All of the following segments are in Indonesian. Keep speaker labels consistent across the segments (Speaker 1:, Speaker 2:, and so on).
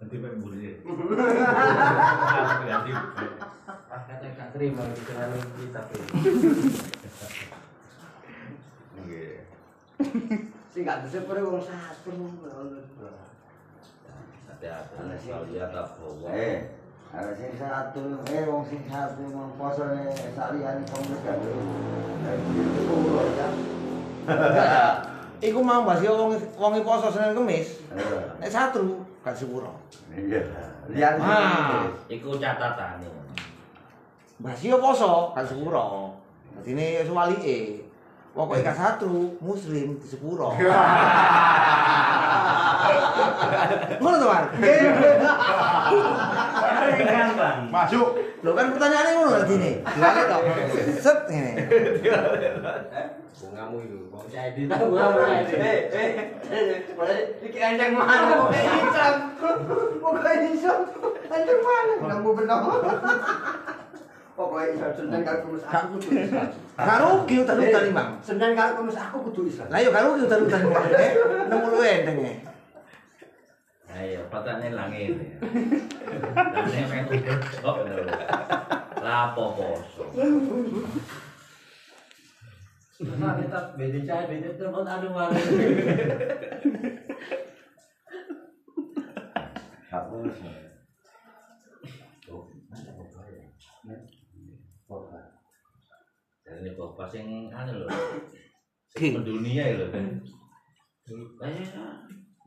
Speaker 1: Nanti pengen bully. Ganti.
Speaker 2: Kata gak terima dikenal kita tapi.
Speaker 3: Nggih.
Speaker 2: Sing gak disepure wong satu.
Speaker 1: Hati-hati. Kalau lihat apa?
Speaker 3: Eh, ada sing satu, eh wong sing satu mau poso ne saliyane ya.
Speaker 4: Iku mau bahas yo wong wong poso Senin Kamis.
Speaker 3: Eh,
Speaker 4: Nek satu gak sepuro.
Speaker 3: Iya. Lihat
Speaker 4: Ah.
Speaker 1: Iku catatan nih.
Speaker 4: Bahas yo poso gak sepuro. Dadine yo walike. Pokoke gak satu muslim di sepuro. Ngono to, Bang?
Speaker 5: Masuk.
Speaker 4: Lho kan pertanyaannya ngono lagi nih. Diwale to. Set ngene.
Speaker 2: Bungamu itu. Mau saya di tahu. Eh, eh. Boleh dikira yang mana? Pokoknya Islam. Pokoknya Islam. Anjing mana? Kamu benar. Pokoknya kalau kemus aku kudu Islam.
Speaker 4: Gak rugi utan-utan nih, Bang.
Speaker 2: Senin kalau kemus aku kudu Islam.
Speaker 4: Lah yo gak rugi utan-utan nih. Nemu lu endeng ya.
Speaker 1: Ayo, patane langit. Dan nek men kok lapo poso.
Speaker 2: Nah, kita beda cahaya, beda tempat aduh mana.
Speaker 3: hapus.
Speaker 1: Ini bapak sing anu lho. Sing mendunia ya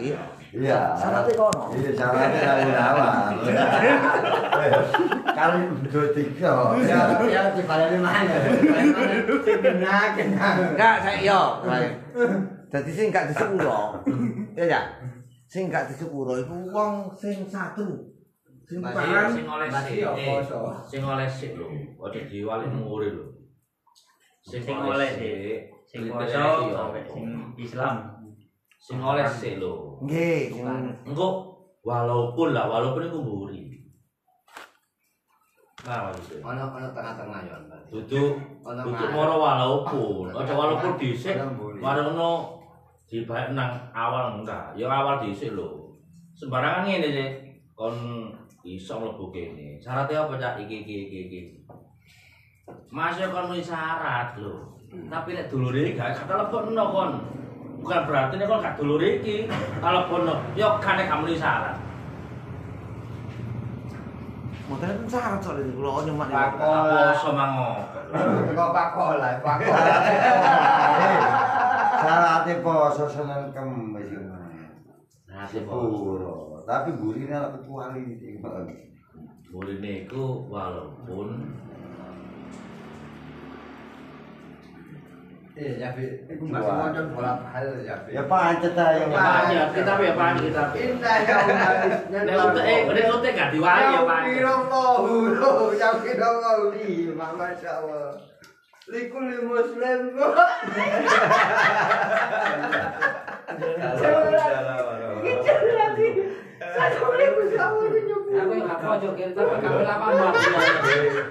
Speaker 4: Iya.
Speaker 3: Iya.
Speaker 4: Syaratnya kono.
Speaker 3: Iya, syaratnya dari awal. Kali dua tiga.
Speaker 2: Ya, ya di balai mana?
Speaker 4: Enggak, saya yo. Dadi sing gak sepuro. Ya. Sing gak di sepuro iku wong sing satu. Sing tukaran
Speaker 1: Sing oleh
Speaker 2: ya
Speaker 1: eh, sing oleh sik lho. Ojo diwali lho.
Speaker 6: Sing oleh sik. Sing poso sampai sing Islam.
Speaker 1: Sing oleh sik lho.
Speaker 4: nggih,
Speaker 1: Engko walaupun lah, walaupun iku mburi. Nah.
Speaker 2: Ono ono tengah-tengah Ono
Speaker 1: Untuk
Speaker 2: ngarep.
Speaker 1: moro walaupun, aja walaupun dhisik,
Speaker 2: Ono mburi.
Speaker 1: marono dibaik nang awal enggak, ya awal dhisik lho. Sembarangan ngene sih, kon iso mlebu kene. Syaratnya apa cak iki iki iki iki. Mas ya kon syarat lho. Tapi nek dulur iki gak telepon kon. Bukan berarti nek kon gak dulur iki telepon yo kan nek kamu syarat.
Speaker 4: Mboten pun syarat soalnya di kula nyemak di
Speaker 2: Pak.
Speaker 1: Apa iso mango.
Speaker 2: Kok pakola, pakola.
Speaker 3: Syaratnya poso Senin Kamis.
Speaker 1: Nah, sih
Speaker 3: Sepuro. Tapi gurine lah kecuali sing
Speaker 1: Boleh niku walaupun
Speaker 2: Iya, ya, Bi. Iku masih modal bola hal ya, Bi.
Speaker 3: Ya pancet aja.
Speaker 1: Ya, pancet. Kita ya, pancet, kita.
Speaker 2: Indah ya Allah.
Speaker 1: Nek utek eh nek utek gak diwali ya Pak.
Speaker 2: Allahu ya Allah li, Masya Allah. Likul muslim. Aku yang apa joget tapi kami lama banget.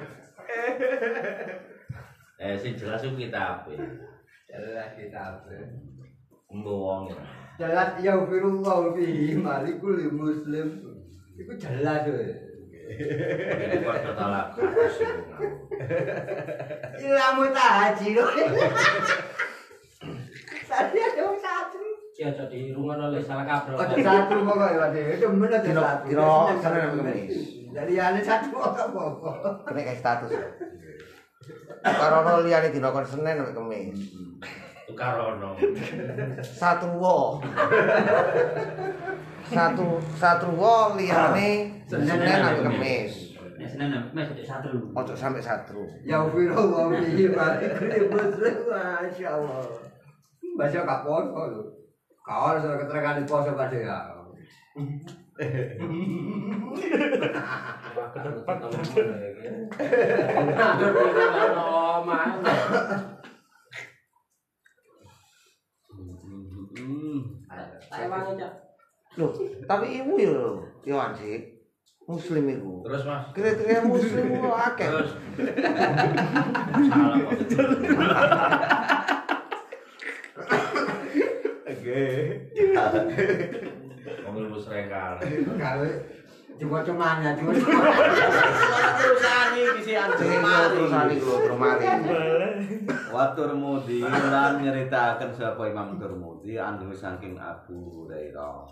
Speaker 1: Eh sing jelas itu kita apa?
Speaker 2: Jelas kita
Speaker 1: ya.
Speaker 2: Jelas ya firullah fi malikul muslim. Iku jelas
Speaker 1: ngawur.
Speaker 2: Ilmu tahaji loh. Tadi ada yang satu.
Speaker 6: Cocok di rumah oleh salah kaprol.
Speaker 2: Ada satu pokoknya. Itu benar ada satu. Senin
Speaker 4: Senin
Speaker 2: sampai
Speaker 4: Kamis.
Speaker 2: Jadi ada satu apa-apa.
Speaker 4: kena kayak status. Karono liyane dina kon Senin sampai Kamis.
Speaker 1: Tukar ono.
Speaker 4: Satu wo. Satu satu wo liyane Senin sampai Kamis.
Speaker 6: Senin Kamis jadi satu.
Speaker 4: Ojo sampai satu.
Speaker 2: Ya firullah fi malikul muslim. Masya Allah. Masya gak poso loh. Kau harus keterangan di poso kadhe ya.
Speaker 4: Loh, tapi ibu yo yo anjing. Muslim iku.
Speaker 1: Terus Mas.
Speaker 4: Kriteria muslim kok akeh.
Speaker 1: Terus. Salah kok. Mobil bus rengkal.
Speaker 2: Gawe cuma cumannya cuma
Speaker 7: Perusahaan iki sih
Speaker 4: Sing perusahaan iku termari.
Speaker 8: Wa Turmudi lan nyeritaken sapa Imam Turmudi andu saking Abu Hurairah.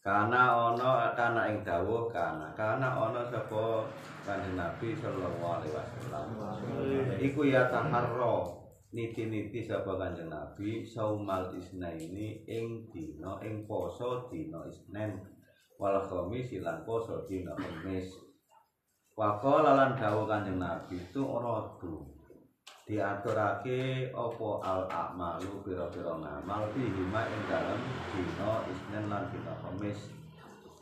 Speaker 8: Karena ana kana ing dawuh kana kana ana sapa Kanjeng Nabi sallallahu alaihi wasallam. Iku ya taharra niti-niti sapa Kanjeng Nabi saumal isnaini ing dina ing poso dina Isnin wal khamis lan poso dina Kamis. Waqala lan dawuh Kanjeng Nabi itu radu diaturake apa al a'malu pira-pira ngamal bihima ing dalem dina Isnin lan dina Kamis.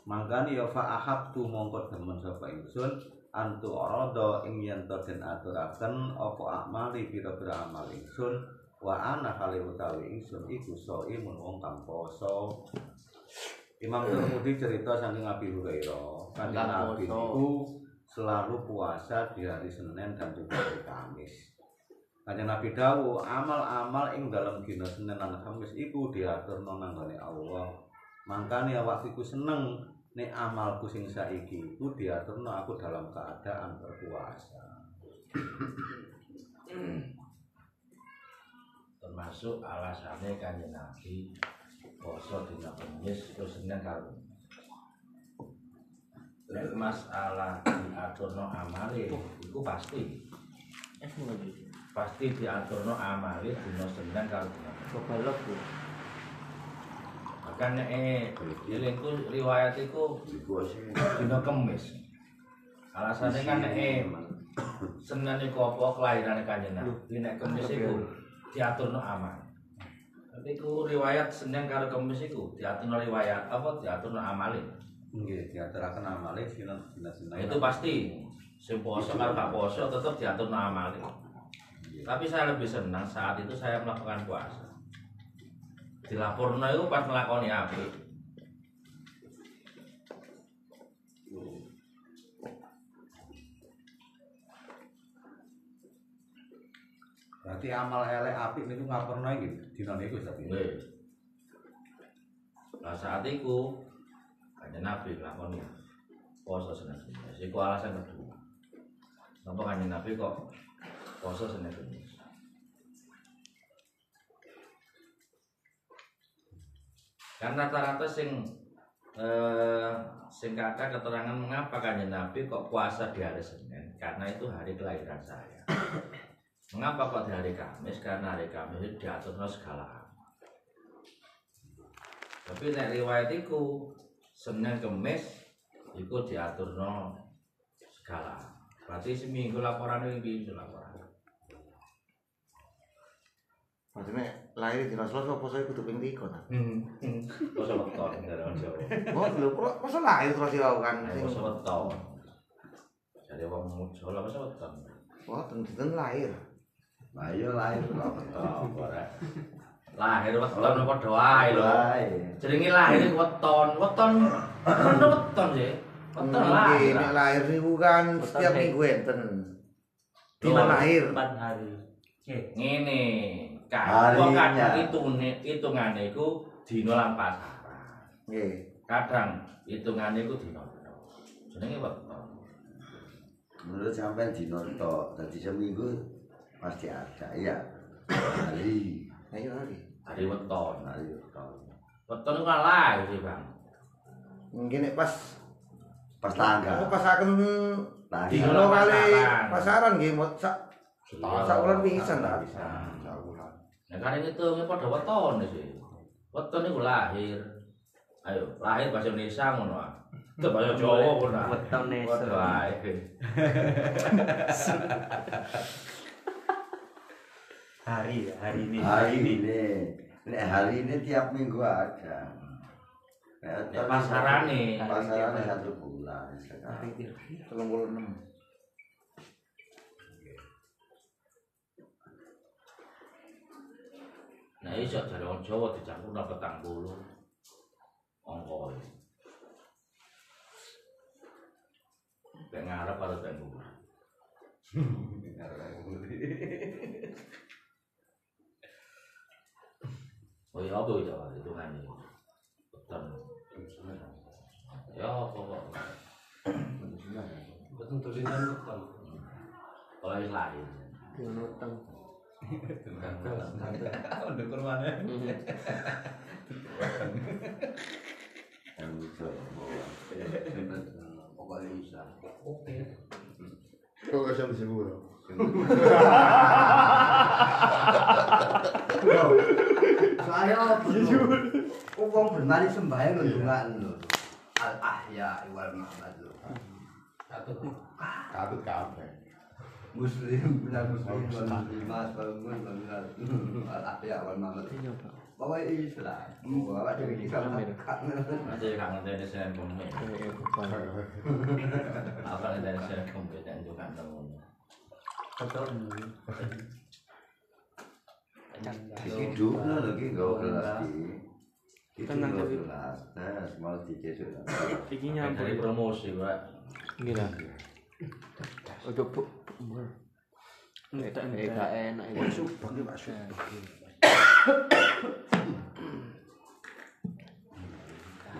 Speaker 8: Mangkane ya fa ahabtu mongko demen sapa ingsun antu arada ing yen to den aturaken apa amali pira-pira amal ingsun wa ana kali utawi ingsun iku saimun wong kang poso. Imam Tirmidzi cerita saking Abi Hurairah, kanjeng Nabi niku selalu puasa di hari Senin dan juga hari Kamis. Kanjeng Nabi dawuh, amal-amal ing dalam dina Senin lan Kamis iku diaturno nang Allah. Mangkane awak iku seneng nek amalku sing saiki iku diaturno aku dalam keadaan berpuasa.
Speaker 1: termasuk alasannya kanjeng Nabi poso dina Kamis terus Senin karo Lek masalah diaturno amale iku pasti pasti diaturno amale dina Senin karo dina. Nek eh ilingku riwayat iku dina Kamis. Alasannya kan nek eh Senin iku apa kelahiran kanjeng Nabi nek Kamis iku diaturno amal. Tapi iku riwayat Senin karo Kamis iku diaturno riwayat apa diaturno amale.
Speaker 8: Nggih, diaturaken amale dina dina
Speaker 1: itu pasti sing poso karo gak poso tetap diaturno amale. Tapi saya lebih senang saat itu saya melakukan puasa. Dilaporno itu pas melakoni apik.
Speaker 8: Berarti amal elek apik niku ngaperno iki dina niku tapi.
Speaker 1: Nggih. Nah saat itu kanjeng Nabi nglakoni poso Kamis. Iku alasan kedua. Napa kanjeng Nabi kok poso Senin Kan rata-rata sing eh sing kakak keterangan mengapa kanjeng Nabi kok puasa di hari Senin? Karena itu hari kelahiran saya. Mengapa kok di hari Kamis? Karena hari Kamis itu diaturno segala. Tapi nek riwayat iku Senin Kemis iku diaturno segala. Berarti seminggu laporan iki laporan.
Speaker 4: Nek lahir dina Selasa poso iku kudu ping 3 ta.
Speaker 1: Poso weton dari orang Jawa.
Speaker 4: Oh, lho kok poso lahir terus ya kan.
Speaker 1: Poso weton. Jadi wong Jawa poso weton.
Speaker 4: Wah, ten lahir.
Speaker 8: Ayo lahir kok.
Speaker 1: Oh, ora. Lahir weton padha wae lho. Jenenge lahir weton. Weton ono weton sih. Weton lahir.
Speaker 4: Lahir niku kan setiap
Speaker 6: Weton,
Speaker 4: minggu enten.
Speaker 1: Loh,
Speaker 4: Dina lahir.
Speaker 6: Empat hari. Oke.
Speaker 1: Ngene. Kan
Speaker 8: Harinya.
Speaker 1: kadang hitungane hitungane iku dina lan pasaran.
Speaker 4: Nggih.
Speaker 1: Kadang hitungane iku dina. Jenenge weton.
Speaker 3: Menurut sampean dino tok, dadi seminggu pasti ada ya. Hari,
Speaker 4: Ayo hari.
Speaker 1: Hari weton.
Speaker 3: hari.
Speaker 1: Weton iku kan lahir sih, Bang.
Speaker 4: Mungkin pas
Speaker 3: Pas
Speaker 4: aku
Speaker 3: tanggal.
Speaker 4: pasaken
Speaker 3: Lahir.
Speaker 1: Dino
Speaker 4: dino kali
Speaker 1: pasaran.
Speaker 4: nggih mot sak sak wulan pisan ta.
Speaker 1: Bisa. Nah kare pada padha wetone sih. Weton iku lahir. Ayo, lahir bahasa Indonesia ngono ah. Itu bahasa Jawa ora.
Speaker 6: Wetone
Speaker 1: wae.
Speaker 6: Hari, hari ini.
Speaker 3: Hari ini. Nek hari ini tiap minggu ada. Nek
Speaker 1: pasarane,
Speaker 3: pasarane satu bulan sekarang.
Speaker 4: 36.
Speaker 1: Nah iso jare wong Jawa dicampurna petang puluh. Angka. Kayak ngarep karo tengku. Oh ya apa itu itu kan ini. Beton. Ya apa kok.
Speaker 7: Betul tulisan betul.
Speaker 1: Kalau lain.
Speaker 7: Nutang.
Speaker 8: Udah kurmane.
Speaker 3: Yang bisa bawa. Pokoknya bisa.
Speaker 7: Oke.
Speaker 5: Kok gak siamo sicuro?
Speaker 2: Soalnya apa? Uang bermari sembahyang lho ndongan lho. Al ahya wal mamad lho.
Speaker 7: Satu.
Speaker 5: Katut kabeh.
Speaker 2: Muslim benar muslim wal muslimat wal mu'min wal al ahya wal mamad. Bawa Islam. Bawa dewe Islam.
Speaker 1: Nanti kan ngenteni Senin Kemis. Apa ngenteni Senin Kemis dan juga ngono.
Speaker 3: Iki dulu lagi gak kelas di. Itu gak kelas. Tes mau dicesuk.
Speaker 9: Iki
Speaker 1: Dari
Speaker 9: nyampur.
Speaker 1: promosi, Pak.
Speaker 9: Gila. Ojo bu. Eh gak enak iki.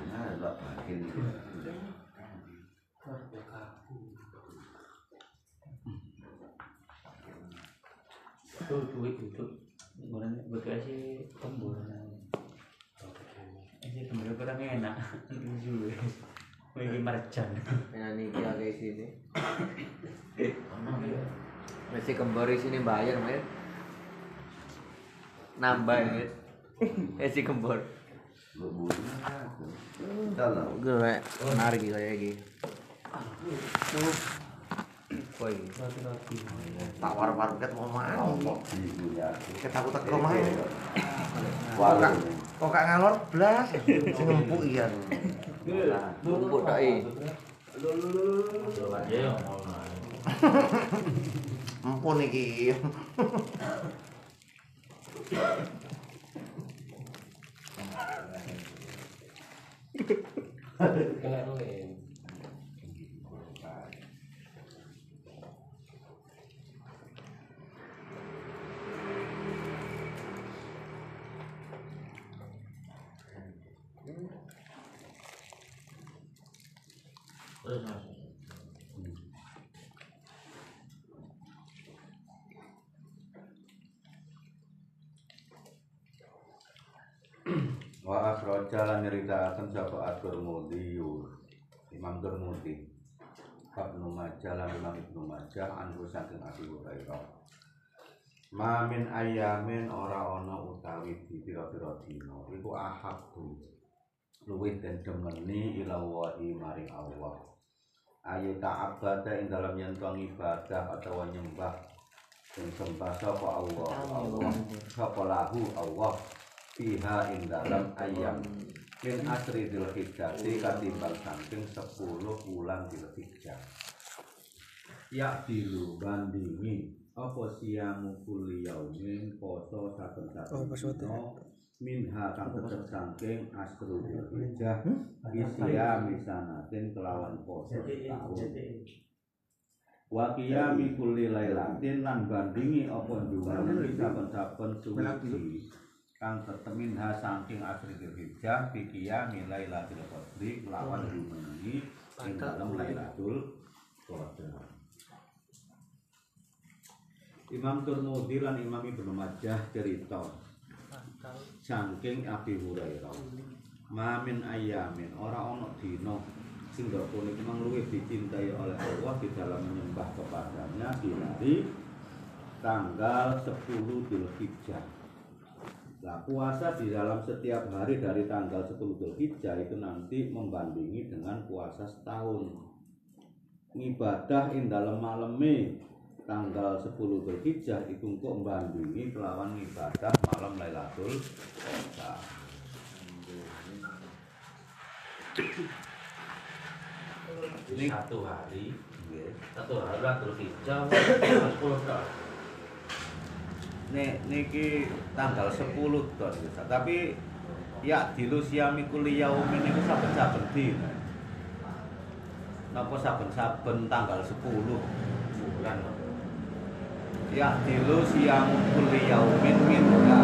Speaker 3: Nah, lah makin.
Speaker 6: Tuh duit itu. Bukan betul sih tembur. Ini tembur kurang enak. Tujuh. Wih marjan.
Speaker 9: Enak nih kita kayak sini. Masih kembar di sini bayar, Mas. Nambah ya. Masih kembar. Gue menarik kayak gini. Woi, tak war-war ket mau main.
Speaker 4: Ketakutan ke rumah. Kok gak ngalor blas? Sing empuk iya.
Speaker 9: Bubuk tak eh.
Speaker 4: Empun iki.
Speaker 7: Keren.
Speaker 1: Terus Mas.
Speaker 8: Wa akhraja lan nyritakaken sapa At-Tirmidzi Imam Tirmidzi Ibnu Majah lan Imam Ibnu Majah anhu saking Abi Hurairah. Ma min ayamin ora ana utawi di pira-pira dina iku ahabbu luwih den demeni ila wahi maring Allah. Ayu ta'abbada ing dalam yentuang ibadah atau nyembah sing sembah sapa Allah. Allah. Sapa lahu Allah fiha ing dalam ayam. Min asri dil hijjati katimbang saking 10 bulan dil hijjah ya dilu bandingi apa siamu kulli yaumin poso saben-saben dina minha kang tetep saking asru dil hijjah Isya misanatin kelawan poso setahun Wa qiyami kulli lailatin lan bandingi apa jumlah saben-saben suci kang tetemin ha saking asri dzulhijjah fi qiyami lailatul qadri kelawan jumenengi ing dalem lailatul qadar. Imam Tirmidzi lan Imam Ibnu Majah cerita saking Abi Hurairah Mamin ayamin ora ana dina sing punika memang luwih dicintai oleh Allah di dalam menyembah kepadanya di hari tanggal 10 Dzulhijjah. Nah, puasa di dalam setiap hari dari tanggal 10 Dzulhijjah itu nanti membandingi dengan puasa setahun. Ngibadah ing dalam maleme tanggal 10 Dzulhijjah iku engko mbandingi kelawan ibadah malam Lailatul Qadar.
Speaker 1: Ini satu hari, satu hari terus hijau, sepuluh tok.
Speaker 8: Nek niki tanggal 10 ton bisa. Tapi ya dilu siami kuliyaumin niku saben-saben dina. Napa saben-saben tanggal 10
Speaker 1: bulan.
Speaker 8: Ya dilu siamu kuliyaumin minha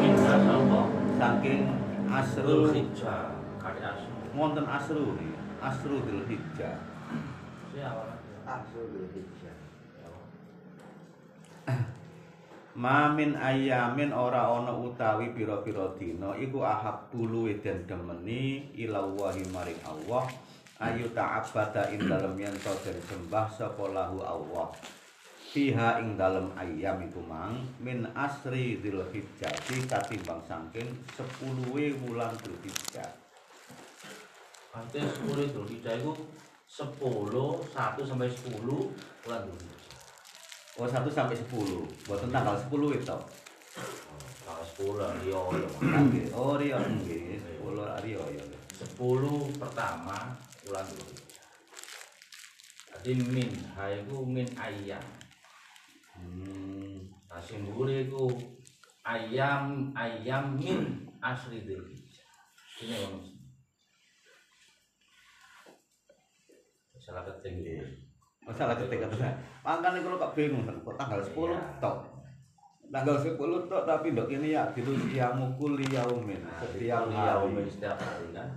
Speaker 1: Minha sapa?
Speaker 8: saking
Speaker 1: Asrul
Speaker 8: asru
Speaker 1: hijau, kali asru.
Speaker 8: wonten asru nih. Asru Dzulhijjah.
Speaker 1: Siapa?
Speaker 8: Mamin ayamin ora ana utawi pira-pira dina iku ahab bulu den demeni ilawahi maring Allah ayu ta'abbada ing dalem yen den sembah sapa Allah fiha ing dalem ayam iku mang min asri dzulhijjah katimbang saking 10 wulan dzulhijjah
Speaker 1: sepuluh itu hijau itu sepuluh, satu sampai sepuluh bulan dulu.
Speaker 8: Oh 1 sampai 10 boten tanggal 10 itu
Speaker 1: Tanggal sepuluh, iya, iya.
Speaker 8: Nggih. oh riyo nggih 10 riyo ya
Speaker 1: Sepuluh pertama bulan dulu. Jadi min, hai itu min ayam.
Speaker 8: hmm
Speaker 1: Nah, simbole itu ayam ayam min asri dzulhijjah. Ini salah ketik
Speaker 8: Nggih. Masalah ketika itu. Makanya kalau kok bingung kok tanggal 10
Speaker 1: Iya.
Speaker 8: tok. Tanggal 10 tok tapi dok ini ya itu siamu kuliyaumin setiap
Speaker 1: Yaumin setiap hari kan.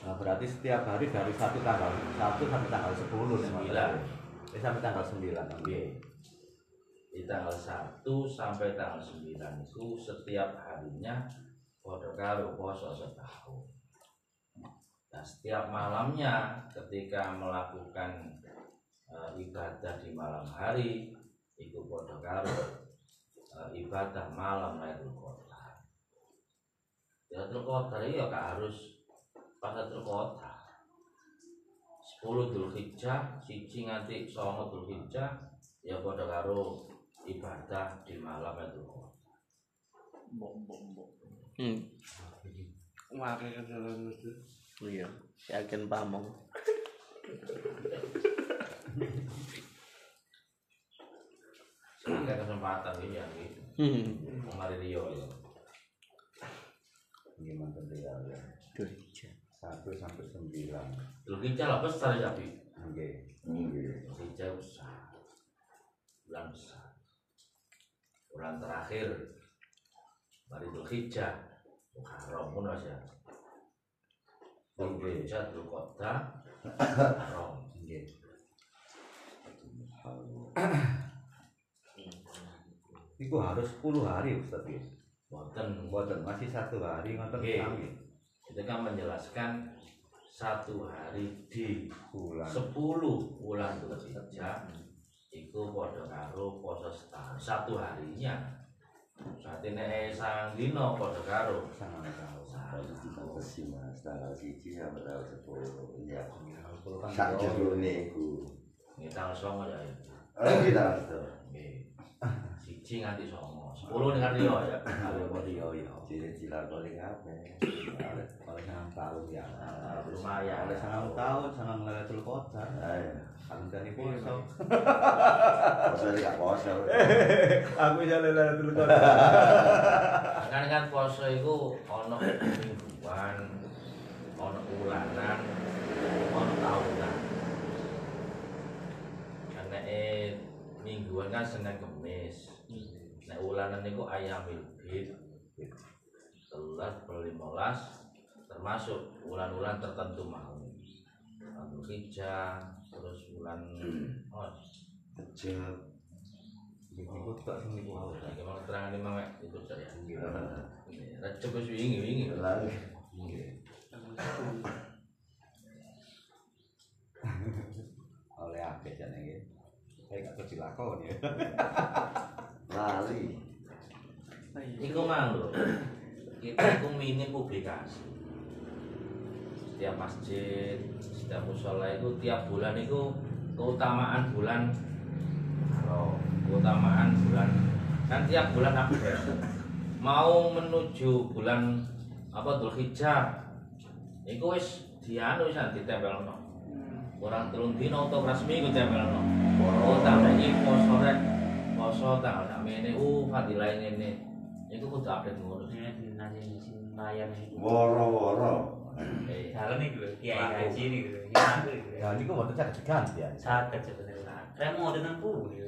Speaker 8: Nah, berarti setiap hari dari satu tanggal 1 sampai tanggal 10
Speaker 1: Sembilan.
Speaker 8: Eh, sampai tanggal 9.
Speaker 1: Oke. Di tanggal 1 sampai tanggal 9 itu setiap harinya padha karo poso setahun. Nah, setiap malamnya ketika melakukan ibadah di malam hari itu padha karo ibadah malam Lailatul Qadar. Lailatul Qadar ya gak harus pas Lailatul Qadar. 10 Dzulhijjah, siji nganti 9 Dzulhijjah ya padha karo ibadah di malam itu.
Speaker 9: Hmm. Mari itu. Iya, yakin pamong.
Speaker 1: Ada kesempatan ini ya gitu.
Speaker 9: Hmm.
Speaker 1: Mari Rio ya.
Speaker 8: Gimana dia ya?
Speaker 9: Tuh, iya.
Speaker 8: 1 sampai 9.
Speaker 1: Dzulhijjah lah besar ya Bi.
Speaker 8: Nggih.
Speaker 1: Dzulhijjah besar. Bulan besar. Bulan terakhir Mari Dzulhijjah. Muharram pun aja. Dzulhijjah Dzulqa'dah Muharram.
Speaker 8: Iku harus 10 hari Ustaz ya.
Speaker 1: Boten
Speaker 8: Boten masih satu hari ngoten
Speaker 1: Nggih.
Speaker 8: sami.
Speaker 1: itu kan menjelaskan satu hari di
Speaker 8: Bulan.
Speaker 1: 10 bulan Dzulhijjah itu padha karo poso setahun satu harinya saat ini sang dino padha karo
Speaker 8: sangat tahu.
Speaker 3: Sih mas, tanggal siji tanggal sepuluh. Sak jerone iku.
Speaker 1: ini tanggal songo ya
Speaker 3: Kita
Speaker 1: Nggih. siji nganti songo sepuluh nih nganti yo ya
Speaker 8: Kalau dia ya.
Speaker 3: Jadi cilar paling?
Speaker 8: Oleh oleh sangat tahun ya.
Speaker 1: lumayan
Speaker 8: Oleh sangat tahun sangat Lailatul Qadar.
Speaker 3: Ayo.
Speaker 8: Kandani poso.
Speaker 3: Poso ini gak poso.
Speaker 8: Aku ya Lailatul Qadar.
Speaker 1: kan kan poso itu ono mingguan ono bulanan ono tahunan karena eh mingguan kan senin kemis nek ulanan itu ayamil bid telat berlimolas termasuk bulan-bulan tertentu mau Abdul Hijjah terus bulan oh,
Speaker 3: Kecil.
Speaker 8: Iku tak sing niku wae.
Speaker 1: Nah, gimana terangan lima mek itu saya. Recep wis wingi wingi.
Speaker 3: Lalu.
Speaker 8: Oleh akeh jane iki. Saya gak kecil lakon ya.
Speaker 3: Lali.
Speaker 1: Iku mang lho. Kita iku minim publikasi. Setiap masjid, setiap musola itu tiap bulan itu keutamaan bulan Kalau keutamaan bulan kan tiap bulan update. Mau menuju bulan apa Dzulhijjah. Iku wis dianu wis ditempelno. Orang telung dino atau resmi ku tempelno. Oh, tambah iki poso rek. Poso tanggal sak mene uh fadilah ini. Iku kudu update ngono.
Speaker 6: Ini nanti sing itu.
Speaker 3: Woro-woro.
Speaker 6: Jalan nih gue, kiai ngaji nih gue. Iya, gue.
Speaker 9: Ya niku mboten saged diganti ya.
Speaker 6: Sakit sebenarnya. Kayak mau dengan nih.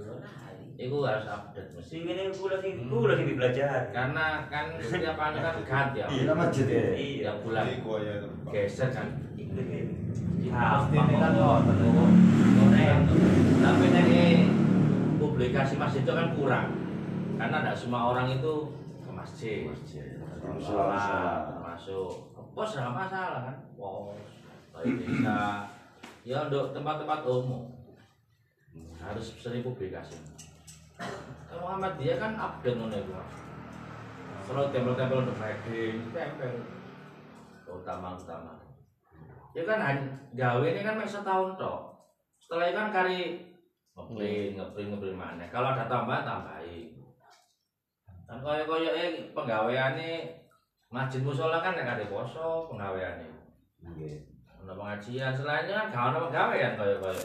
Speaker 1: Iku harus update mesti.
Speaker 6: Sing ini gula sing gula sing dipelajari.
Speaker 1: Karena kan setiap anu kan ganti ya.
Speaker 3: Iya masjid ya.
Speaker 6: Iya.
Speaker 1: Bulan
Speaker 5: Iku tuh.
Speaker 1: geser kan.
Speaker 6: Itu ini.
Speaker 1: Apa
Speaker 9: Mesti ini kan ngoten.
Speaker 1: Tapi dari publikasi masjid itu kan kurang. Karena tidak semua orang itu ke masjid.
Speaker 3: Sholat,
Speaker 1: termasuk pos nggak masalah kan. Pos, baik desa, ya untuk tempat-tempat umum harus sering publikasi. Kalau Muhammadiyah kan update ngono iku. Mas. Kalau tempel-tempel untuk wedding, tempel utama utama. Ya kan gawe ini kan mek setahun tok. Setelah itu kan kari ngeprint, ngeprint, ngeprint mana. Kalau ada tambahan tambahin. Dan kaya kaya eh penggaweane masjid musola kan nek ada poso penggaweane.
Speaker 3: Nggih.
Speaker 1: Ono pengajian selainnya kan gak ono penggawean kaya kaya.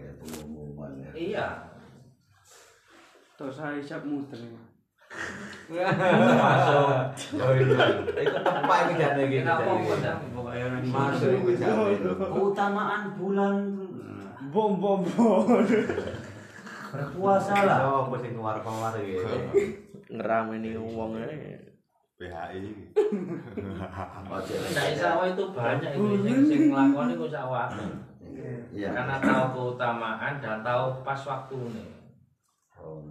Speaker 3: Ya pengumuman ya.
Speaker 1: Iya.
Speaker 2: Saya siap muter.
Speaker 1: Masuk.
Speaker 9: Jane iki.
Speaker 1: Kenapa
Speaker 6: Pokoknya orang
Speaker 9: Masuk iku jane.
Speaker 6: Keutamaan bulan
Speaker 2: Bom bom bom.
Speaker 6: berpuasa lah.
Speaker 9: Sopo sing keluar-keluar iki?
Speaker 7: Ngerameni wong ae.
Speaker 5: PHI.
Speaker 3: Ojo.
Speaker 1: Nggak sawah itu banyak itu sing sing nglakoni ku sawah.
Speaker 3: Iya.
Speaker 1: Karena tahu keutamaan dan tahu pas waktunya.
Speaker 3: Oh,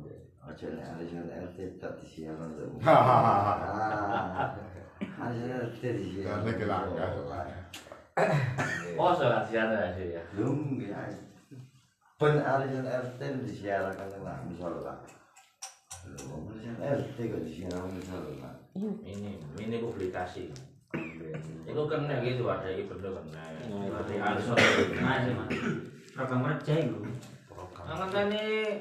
Speaker 3: RT tak disiaran. Ah. RT disiaran.
Speaker 1: Oh, sih ya?
Speaker 3: Belum ya. Ben arisan RT disiaran kan lah misalnya. Belum arisan RT kok disiaran misalnya.
Speaker 1: Ini ini publikasi. Itu kena gitu ada itu kena. Seperti ansor.
Speaker 6: Nah, sih mas. Program kerja itu.
Speaker 1: Kan kan ini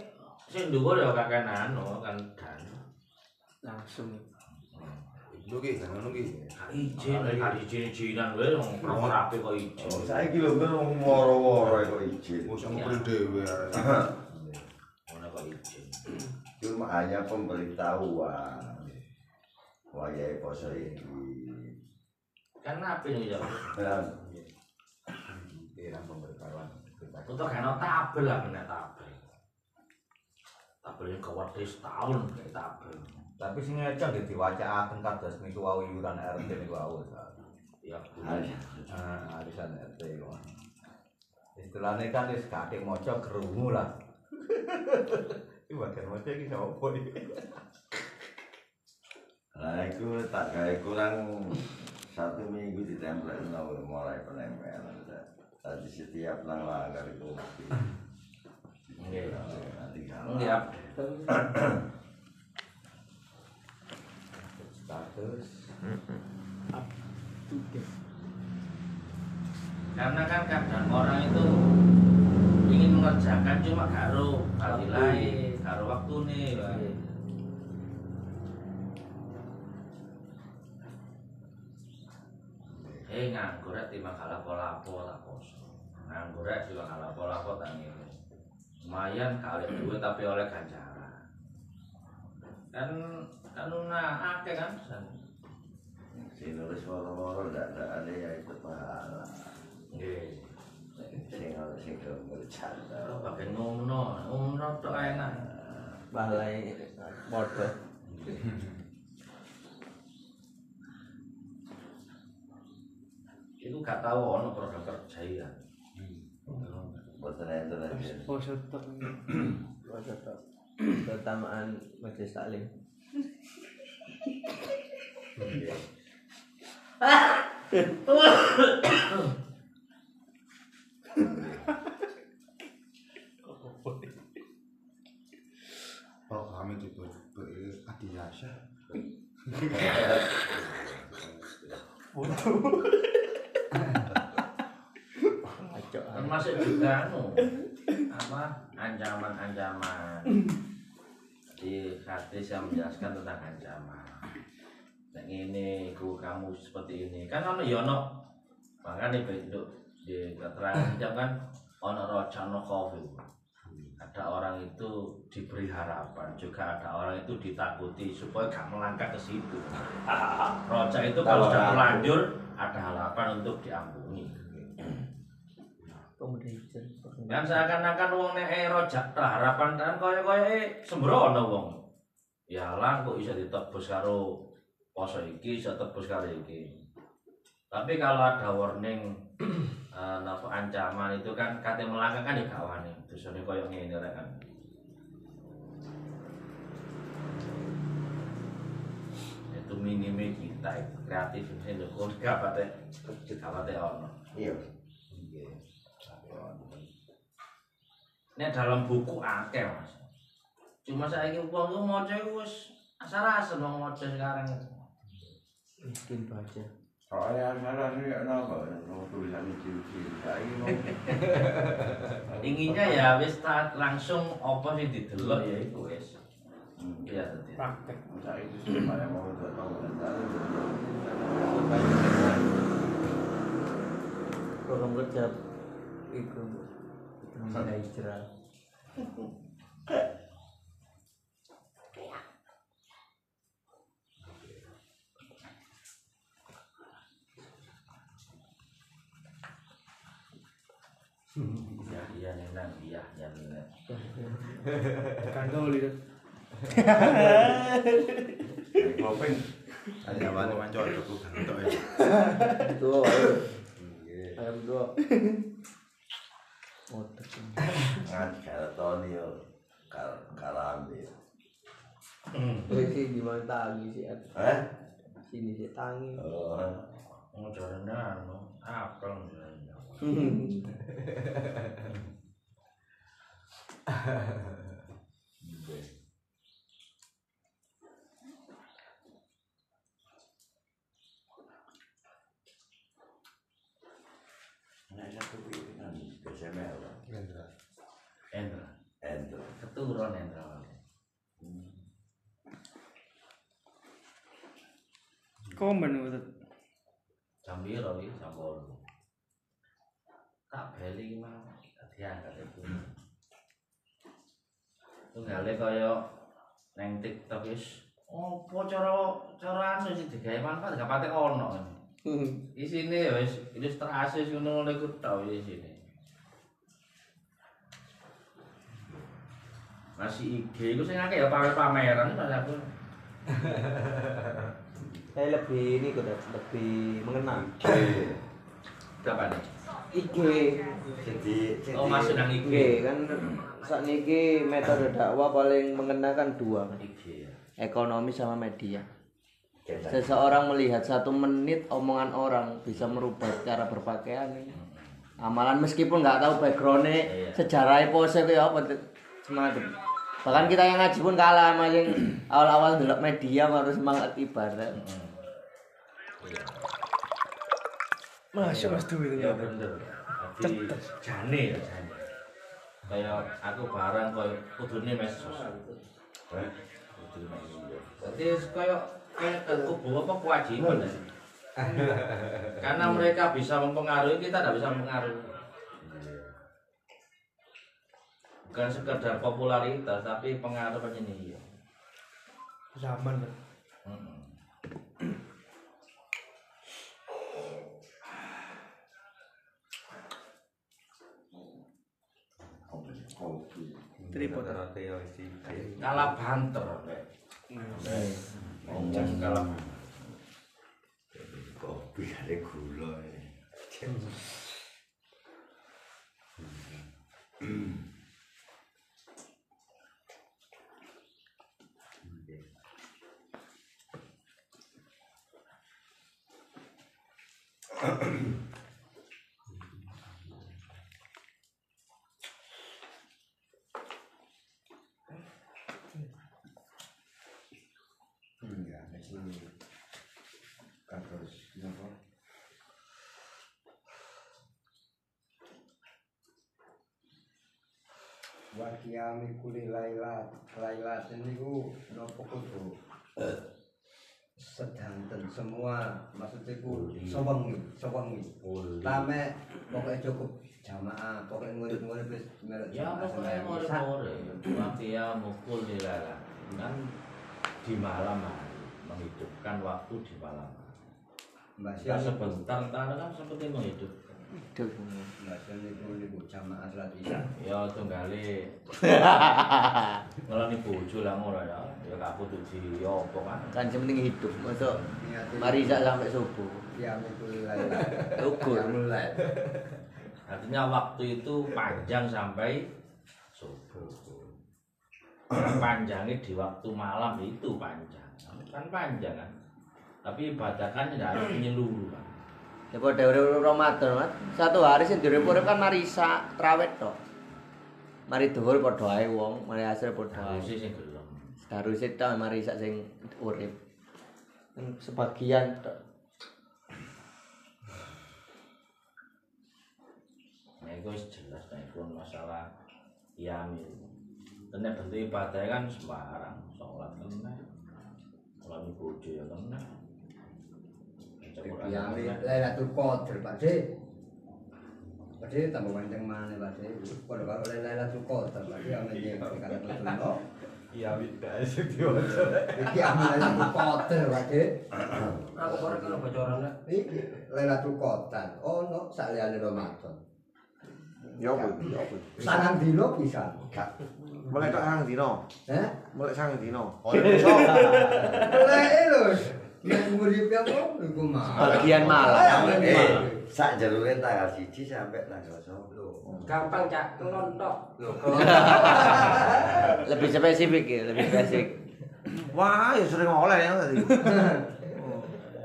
Speaker 1: sing dhuwur ya kakek anu kan dan.
Speaker 2: Langsung.
Speaker 5: Lu ki, kan ngono ki.
Speaker 1: Gak izin, gak izin izinan wae wong rapi kok izin.
Speaker 3: Oh, saiki lho ben wong woro-woro kok izin.
Speaker 5: Wis ngomong dhewe.
Speaker 1: Ngono kok izin.
Speaker 3: Cuma hanya pemberitahuan. Wayai poso ini.
Speaker 1: Kan apa nih ya?
Speaker 9: Kira pemberitahuan.
Speaker 1: Untuk kan tabel lah kena tabel. Tabel yang kewat setahun kayak tabel.
Speaker 9: Tapi sing ngecek nggih diwacakaken kados niku wau iuran RT niku wau.
Speaker 1: Ya bulan.
Speaker 9: Ah, arisan RT kok. Istilahnya kan wis kakek maca krungu lah. Iki bagian maca iki sapa iki?
Speaker 3: Nah, aku tak kayak kurang satu minggu ditempel mulai penempelan. Tadi setiap nang langgar itu
Speaker 1: Nggih.
Speaker 9: Status.
Speaker 1: Karena kan kadang orang itu ingin mengerjakan cuma karo fadilai, karo waktu nih. Eh nganggur timbang gak lapo-lapo tak poso. Nganggur timbang gak lapo-lapo tak ngene. Lumayan kali duit tapi oleh ganjaran. Kan kan nah akeh kan.
Speaker 3: si nulis woro-woro ndak ndak ada ya itu pahala.
Speaker 1: Nggih.
Speaker 3: Sing sing bercanda.
Speaker 1: Kalau pakai ngomno, ngomno tok enak.
Speaker 7: Balai padha.
Speaker 1: Itu gak tahu ono program kerja ya.
Speaker 3: Boten enten aja.
Speaker 2: Poso tok.
Speaker 7: Padha tok. Keutamaan majelis taklim.
Speaker 5: Kalau kami juga.
Speaker 1: Termasuk juga anu. Apa ancaman-ancaman. Jadi hadis yang menjelaskan tentang ancaman. Yang ini, iku kamu seperti ini. Kan ono ya ono. Makanya bentuk di keterangan hijab kan ono roja ono khawfi. Ada orang itu diberi harapan, juga ada orang itu ditakuti supaya gak melangkah ke situ. Roja itu kalau sudah terlanjur ada harapan untuk diampuni. Kan seakan-akan wong nek rojak harapan kan kaya-kaya eh sembrono wong. Ya lah kok bisa ditebus karo poso iki, bisa tebus karo iki. Tapi kalau ada warning napa ancaman itu kan kate melangkah kan ya gak wani. Dosane koyo ngene rek kan. Itu minime kita kreatif sing kok gak pate gak pate ono.
Speaker 3: Iya.
Speaker 1: Nek dalam buku akeh mas. Cuma saya wong ku maca iku wis asar-asar wong maca sekarang itu.
Speaker 7: miskin baca.
Speaker 3: Soalnya ini kenapa? Mau tulisan. Saya mau
Speaker 1: Inginnya ya wis langsung apa sih didelok ya iku wis.
Speaker 3: Hmm.
Speaker 1: Iya tadi.
Speaker 7: Praktek.
Speaker 3: Saya itu supaya mau dan
Speaker 7: Program kerja itu Indonesia hijrah.
Speaker 1: Iya iya nenang iya iya nenang.
Speaker 7: Kandol itu.
Speaker 3: Klopeng.
Speaker 5: Ada apa ya.
Speaker 7: Tuh, ayo. Ayam dua. Otak.
Speaker 3: Ngan karatoni yo. Kar karambe.
Speaker 7: Ini gimana tangi sih?
Speaker 3: Eh?
Speaker 7: Sini sih tangi.
Speaker 3: Oh.
Speaker 1: Mau jalan anu apel jalan.
Speaker 3: Nah, satu pikiran BSML.
Speaker 5: Rendra.
Speaker 1: Endra.
Speaker 3: Endo.
Speaker 1: Keturun Endra.
Speaker 7: Komen udah.
Speaker 1: Jam piro iki? Jam 8. Tak beli mah diangkat itu. Tunggale kaya neng TikTok wis opo cara cara anu sih digawe manfaat gak pate ono. Isine ya wis ilustrasi ngono ngono iku tok isine. Masih IG iku sing akeh ya pamer-pameran pas aku.
Speaker 7: Saya lebih ini kok lebih mengenal.
Speaker 1: Berapa nih?
Speaker 7: IG.
Speaker 3: Jadi, jadi
Speaker 1: Oh masuk nang IG.
Speaker 7: IG kan saat ini metode dakwah paling mengenakan dua
Speaker 1: IG ya.
Speaker 7: ekonomi sama media seseorang melihat satu menit omongan orang bisa merubah cara berpakaian ini amalan meskipun nggak tahu backgroundnya
Speaker 1: Iya.
Speaker 7: sejarahnya pose kayak apa semacam bahkan kita yang ngaji pun kalah sama yang awal-awal dulu media harus semangat ibadah
Speaker 1: Masya Mas Dwi Ya bener. Jadi jane ya jane. Kayak aku barang koyo kudune mesos.
Speaker 3: Eh?
Speaker 1: Kudune mesos. Jadi kayak kayak kubu apa kewajiban ya. Karena mereka bisa mempengaruhi kita tidak bisa mempengaruhi. Bukan sekedar popularitas tapi pengaruh ini ya.
Speaker 7: zaman
Speaker 3: kopi.
Speaker 7: Tripod.
Speaker 1: Kalah banter. Ngomong kalah
Speaker 3: Kopi ada gula ini.
Speaker 5: Enggak, ini kados napa?
Speaker 2: kiami kuli lailat lailat niku napa sedanten semua maksudnya ku sewengi sewengi lame pokoknya cukup jamaah pokoknya ngurip-ngurip wis melok
Speaker 1: Ya pokoknya more. Waktu ya mukul di lalang. Kan di malam hari menghidupkan waktu di malam hari.
Speaker 2: Sion
Speaker 1: sebentar entar kan seperti menghidupkan.
Speaker 7: Hidup.
Speaker 2: Mbak Sion niku niku jamaah salat isya
Speaker 1: Ya tunggale. Ngeloni bojo lah ngono ya. Ya gak kudu di apa kan.
Speaker 7: Kan yang penting hidup. Masuk
Speaker 2: niate
Speaker 7: mari sak sampai subuh.
Speaker 2: kiami kuli lailat
Speaker 7: Ukur.
Speaker 2: Lail.
Speaker 1: Artinya waktu itu panjang sampai subuh. Panjangnya di waktu malam itu panjang. Kan panjang kan. Tapi ibadah kan tidak harus menyeluruh kan.
Speaker 7: Ya pada urip Ramadan, Mas. Satu hari sing urip-urip kan mari sak trawet tok. Mari dhuwur padha ae wong, mari asar padha ae.
Speaker 1: Harusnya sih gelem.
Speaker 7: Harusnya tok mari sak sing urip. Kan Sebagian tok.
Speaker 1: Nah itu jelas nah itu masalah yamil. Dan nek bentuk ibadah kan sembarang, sholat kena, sholat bojo ya kena. Kena.
Speaker 2: Lailatul Qadar Pak De. Pak De tambah panjang mana Pak De. Pada kalau Lailatul Qadar Pak De kata Rasulullah.
Speaker 8: Iya, tidak sih diwaca.
Speaker 2: Iki ame Lailatul Qadar Pak De.
Speaker 6: Aku baru kalau bocoran lah.
Speaker 2: Iki Lailatul Qadar. Oh no saliyane Ramadan.
Speaker 4: Ya apa? Ya apa?
Speaker 2: Sangang dino pisan.
Speaker 4: Mulai tok sang dino.
Speaker 2: Eh?
Speaker 4: Mulai sang dino.
Speaker 2: Lek lho. Mah.
Speaker 7: Bagian malam.
Speaker 3: Eh, sak jalure tanggal 1 sampai tanggal 10.
Speaker 6: Gampang cak, ngelontok.
Speaker 7: Lebih spesifik ya, lebih spesifik.
Speaker 4: Wah, ya sering oleh ya tadi.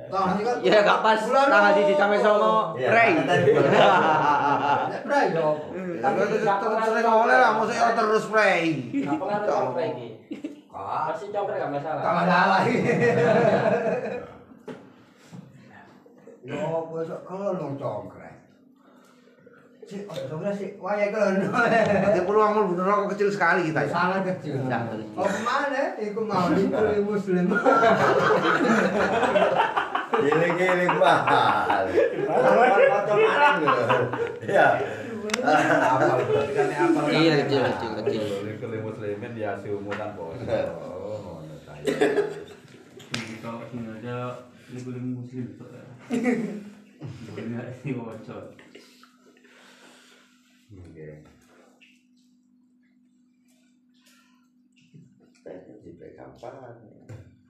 Speaker 2: Kan
Speaker 7: Ya gak pas tanggal siji sampai songo
Speaker 3: Iya,
Speaker 7: rei.
Speaker 2: Prai yo.
Speaker 4: Tapi sering oleh lah, maksudnya terus spray.
Speaker 6: Gak pengaruh congkrek iki.
Speaker 2: Kak,
Speaker 6: Masih congkrek gak masalah.
Speaker 2: Gak masalah. Yo, besok kelolong congkrek. Si, oh, congkrek sih, waya kelolong.
Speaker 4: Nanti peluang mlebu neraka kecil sekali kita ya.
Speaker 2: Sangat kecil. Oh, ke mana? Iku mau dipilih muslim.
Speaker 3: Giling-giling mahal. Iya.
Speaker 7: Iya, kecil, kecil, kecil.
Speaker 8: Kalau muslimin ya seumuran poso. Oh, ngono ta.
Speaker 6: Kalau sini ada liburan muslim tuh. Boleh sih bocor.
Speaker 8: Oke.
Speaker 3: Di kapan?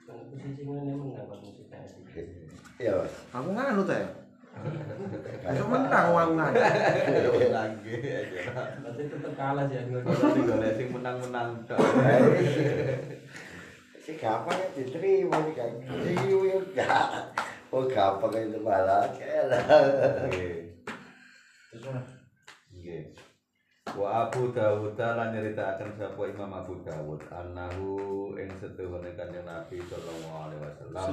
Speaker 6: Posisi ini menang kalau musik tadi.
Speaker 3: Iya, Mas.
Speaker 4: Aku nganu teh. Besok menang nganu.
Speaker 8: Lagi aja.
Speaker 6: Nanti tetap kalah sih.
Speaker 8: Kalau digolek sing menang-menang tok.
Speaker 3: Si gampang ya diterima nih kan. Ya gak. Oh gampang itu malah.
Speaker 8: Oke.
Speaker 1: Terus mana?
Speaker 8: Nggih. Wa Abu Dawud lan nyritakaken sapa Imam Abu Dawud annahu ing setuhune Kanjeng Nabi sallallahu alaihi wasallam.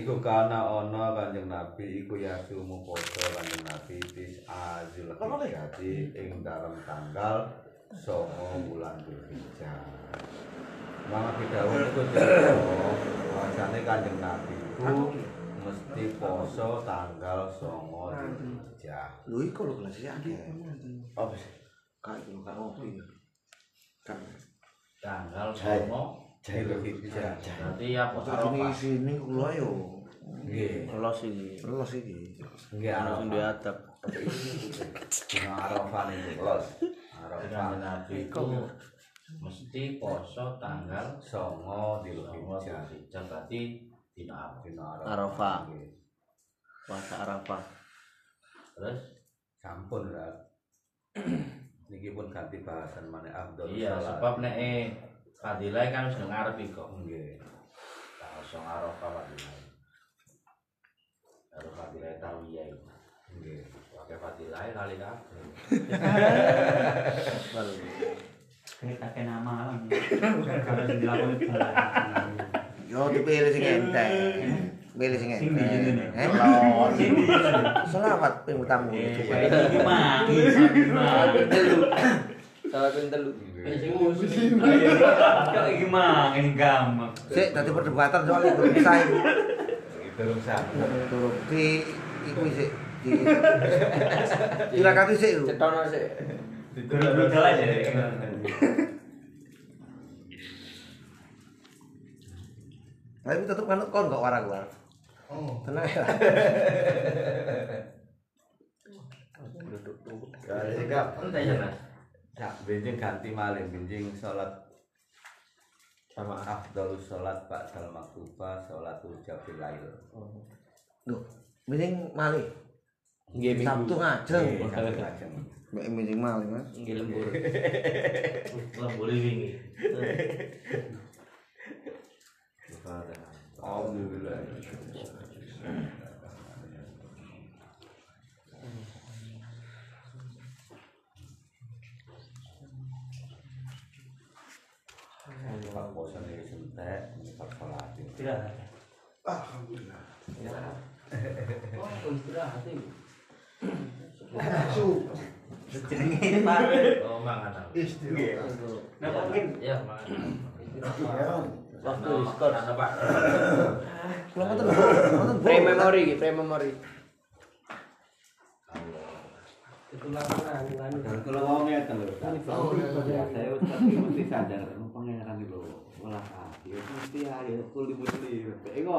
Speaker 8: Iku kana ana Kanjeng Nabi iku yasumu poso Kanjeng Nabi bis azil hijjati ing dalam tanggal songo bulan Dzulhijjah. Imam Abu Dawud iku bahasane Kanjeng Nabi iku mesti poso tanggal songo Dzulhijjah.
Speaker 4: Lho iku lho kelas ya.
Speaker 3: Apa sih?
Speaker 4: Iki kak ngopi. Kan.
Speaker 1: Tanggal
Speaker 3: hijjah.
Speaker 1: Berarti ya
Speaker 4: Foto
Speaker 1: Arafah.
Speaker 4: ini sini kula yo.
Speaker 8: Nggih.
Speaker 7: Los iki.
Speaker 4: Los iki.
Speaker 8: Nggih
Speaker 7: Langsung di atap.
Speaker 8: Arafah
Speaker 3: Los.
Speaker 1: Nabi itu mesti poso tanggal
Speaker 8: Songo di Zulhijjah.
Speaker 1: Berarti dina Arafah.
Speaker 7: Puasa Arafah.
Speaker 1: Terus
Speaker 8: Sampun lah. Niki pun ganti bahasan mana Abdul
Speaker 1: iya sebab nek eh, fadilah kan wis ngarep kok.
Speaker 8: Nggih.
Speaker 1: Tanggal songo Arafah fadilah. Karo fadilah tawiyah.
Speaker 8: Nggih.
Speaker 1: Pakai fadilah kali kabeh.
Speaker 6: Kayak kakek nama lah. Kalau dilakoni balas.
Speaker 4: Yo dipilih sing enteng. Pilih sing
Speaker 6: Sing
Speaker 4: enteng.
Speaker 6: dijene.
Speaker 4: Eh, Selamat ping utamu.
Speaker 6: Eh, ini mangi, mangi.
Speaker 7: Salah ping telu.
Speaker 6: Kok iki mang ini gampang.
Speaker 4: Sik dadi perdebatan soal itu saing.
Speaker 5: Durung sak.
Speaker 4: Turun di iku sik di Silakan sik.
Speaker 7: Cetono sik.
Speaker 6: Budal aja deh.
Speaker 4: Tapi tetep kan kon kok warang war. Oh, tenang ya.
Speaker 3: Kali sikap.
Speaker 1: Entai ya, Mas.
Speaker 8: Ya, benjing ganti malih benjing salat sama afdalus salat Pak Dal Maktuba salatul Jabil Lail.
Speaker 4: Duh, mending malih.
Speaker 7: Nggih
Speaker 4: Sabtu ngajeng.
Speaker 8: Sabtu ngajeng.
Speaker 4: Mbak mending malih, Mas.
Speaker 7: Nggih lembur.
Speaker 1: Lah boleh wingi.
Speaker 8: Alhamdulillah. Pak Pak sholat.
Speaker 1: Oh, istirahat iki.
Speaker 5: Su.
Speaker 6: Jenenge Pak.
Speaker 1: Oh, mangan.
Speaker 5: Istirahat.
Speaker 6: Napa mungkin?
Speaker 1: Ya, mangan.
Speaker 5: Istirahat.
Speaker 1: Waktu diskon ana, Pak.
Speaker 4: Kula ngoten
Speaker 7: Pre memory iki, pre memory.
Speaker 8: Kalau mau ngeten lho. Saya tapi mesti sadar pangeran itu olah hati. Mesti ayo kuli mesti. Engko